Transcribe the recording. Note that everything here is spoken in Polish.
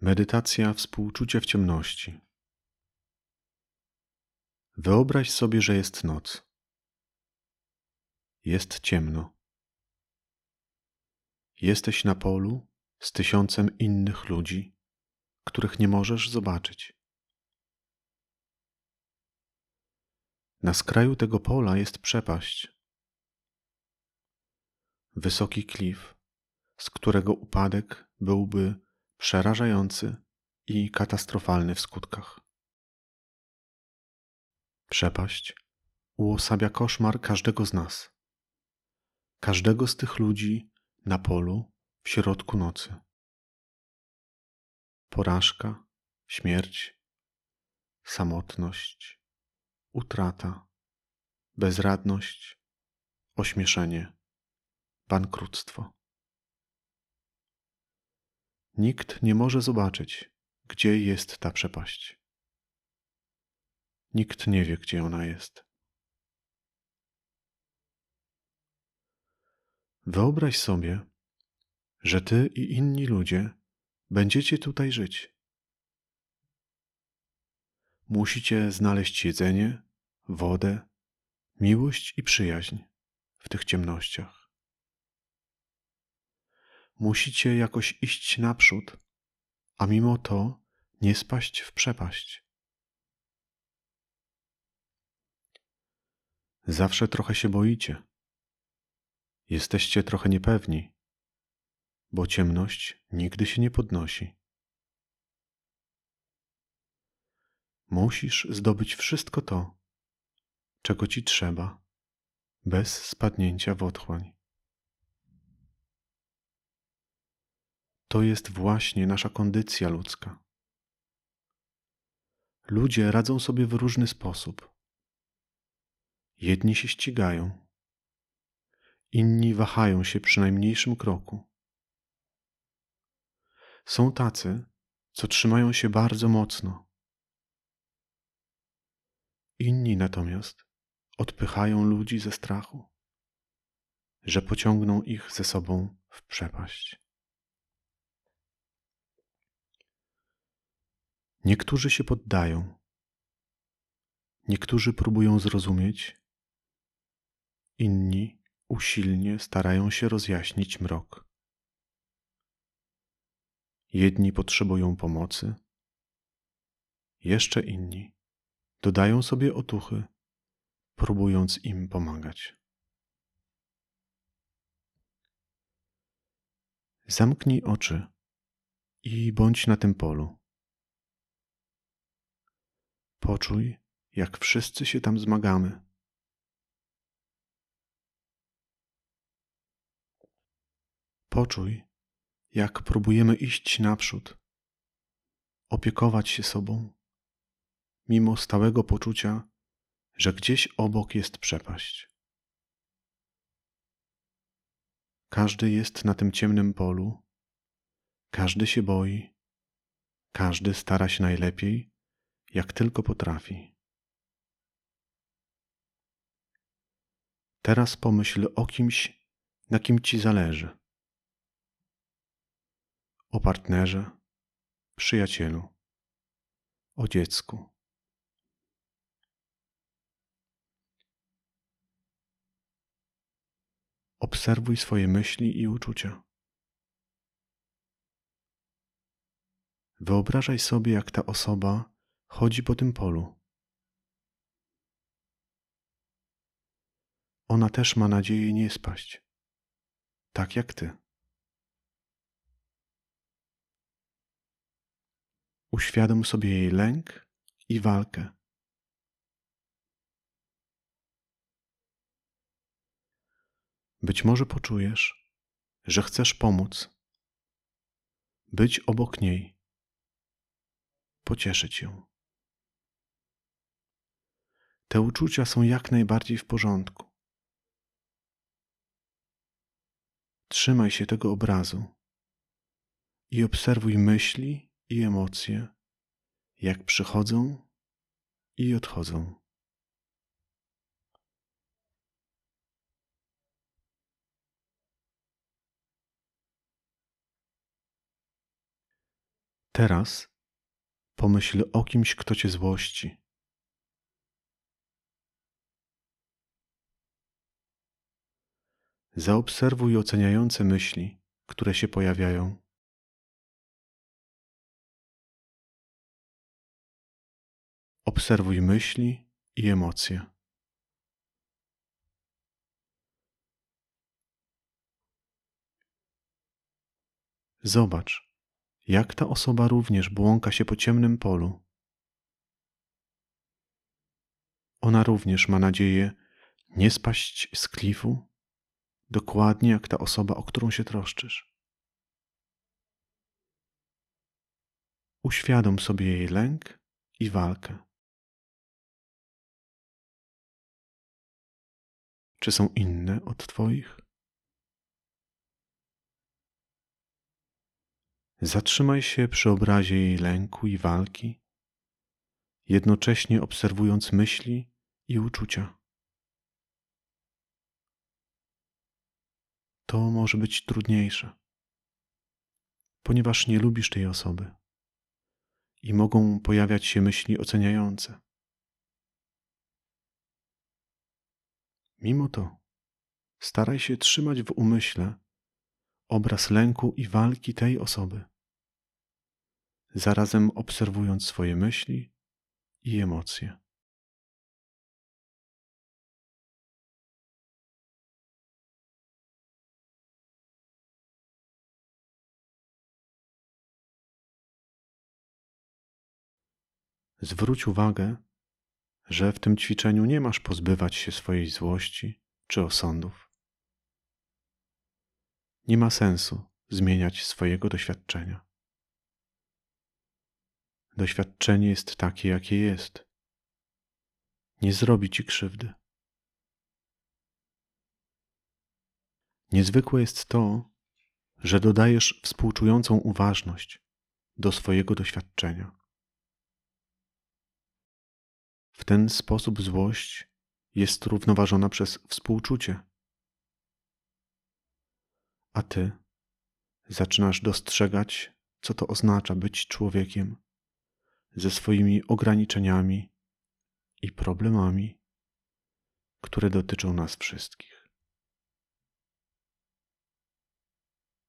Medytacja współczucie w ciemności. Wyobraź sobie, że jest noc. Jest ciemno. Jesteś na polu z tysiącem innych ludzi, których nie możesz zobaczyć. Na skraju tego pola jest przepaść. Wysoki klif, z którego upadek byłby przerażający i katastrofalny w skutkach. Przepaść uosabia koszmar każdego z nas, każdego z tych ludzi na polu w środku nocy. Porażka, śmierć, samotność, utrata, bezradność, ośmieszenie, bankructwo. Nikt nie może zobaczyć, gdzie jest ta przepaść. Nikt nie wie, gdzie ona jest. Wyobraź sobie, że ty i inni ludzie będziecie tutaj żyć. Musicie znaleźć jedzenie, wodę, miłość i przyjaźń w tych ciemnościach. Musicie jakoś iść naprzód, a mimo to nie spaść w przepaść. Zawsze trochę się boicie. Jesteście trochę niepewni, bo ciemność nigdy się nie podnosi. Musisz zdobyć wszystko to, czego ci trzeba, bez spadnięcia w otchłań. To jest właśnie nasza kondycja ludzka. Ludzie radzą sobie w różny sposób. Jedni się ścigają, inni wahają się przy najmniejszym kroku. Są tacy, co trzymają się bardzo mocno. Inni natomiast odpychają ludzi ze strachu, że pociągną ich ze sobą w przepaść. Niektórzy się poddają, niektórzy próbują zrozumieć, inni usilnie starają się rozjaśnić mrok. Jedni potrzebują pomocy, jeszcze inni dodają sobie otuchy, próbując im pomagać. Zamknij oczy i bądź na tym polu. Poczuj, jak wszyscy się tam zmagamy. Poczuj, jak próbujemy iść naprzód, opiekować się sobą, mimo stałego poczucia, że gdzieś obok jest przepaść. Każdy jest na tym ciemnym polu, każdy się boi, każdy stara się najlepiej, jak tylko potrafi. Teraz pomyśl o kimś, na kim ci zależy. O partnerze, przyjacielu, o dziecku. Obserwuj swoje myśli i uczucia. Wyobrażaj sobie, jak ta osoba chodzi po tym polu. Ona też ma nadzieję nie spaść, tak jak ty. Uświadom sobie jej lęk i walkę. Być może poczujesz, że chcesz pomóc, być obok niej, pocieszyć ją. Te uczucia są jak najbardziej w porządku. Trzymaj się tego obrazu i obserwuj myśli i emocje, jak przychodzą i odchodzą. Teraz pomyśl o kimś, kto cię złości. Zaobserwuj oceniające myśli, które się pojawiają. Obserwuj myśli i emocje. Zobacz, jak ta osoba również błąka się po ciemnym polu. Ona również ma nadzieję nie spaść z klifu, dokładnie jak ta osoba, o którą się troszczysz. Uświadom sobie jej lęk i walkę. Czy są inne od Twoich? Zatrzymaj się przy obrazie jej lęku i walki, jednocześnie obserwując myśli i uczucia. To może być trudniejsze, ponieważ nie lubisz tej osoby i mogą pojawiać się myśli oceniające. Mimo to staraj się trzymać w umyśle obraz lęku i walki tej osoby, zarazem obserwując swoje myśli i emocje. Zwróć uwagę, że w tym ćwiczeniu nie masz pozbywać się swojej złości czy osądów. Nie ma sensu zmieniać swojego doświadczenia. Doświadczenie jest takie, jakie jest. Nie zrobi ci krzywdy. Niezwykłe jest to, że dodajesz współczującą uważność do swojego doświadczenia. W ten sposób złość jest równoważona przez współczucie. A ty zaczynasz dostrzegać, co to oznacza być człowiekiem ze swoimi ograniczeniami i problemami, które dotyczą nas wszystkich.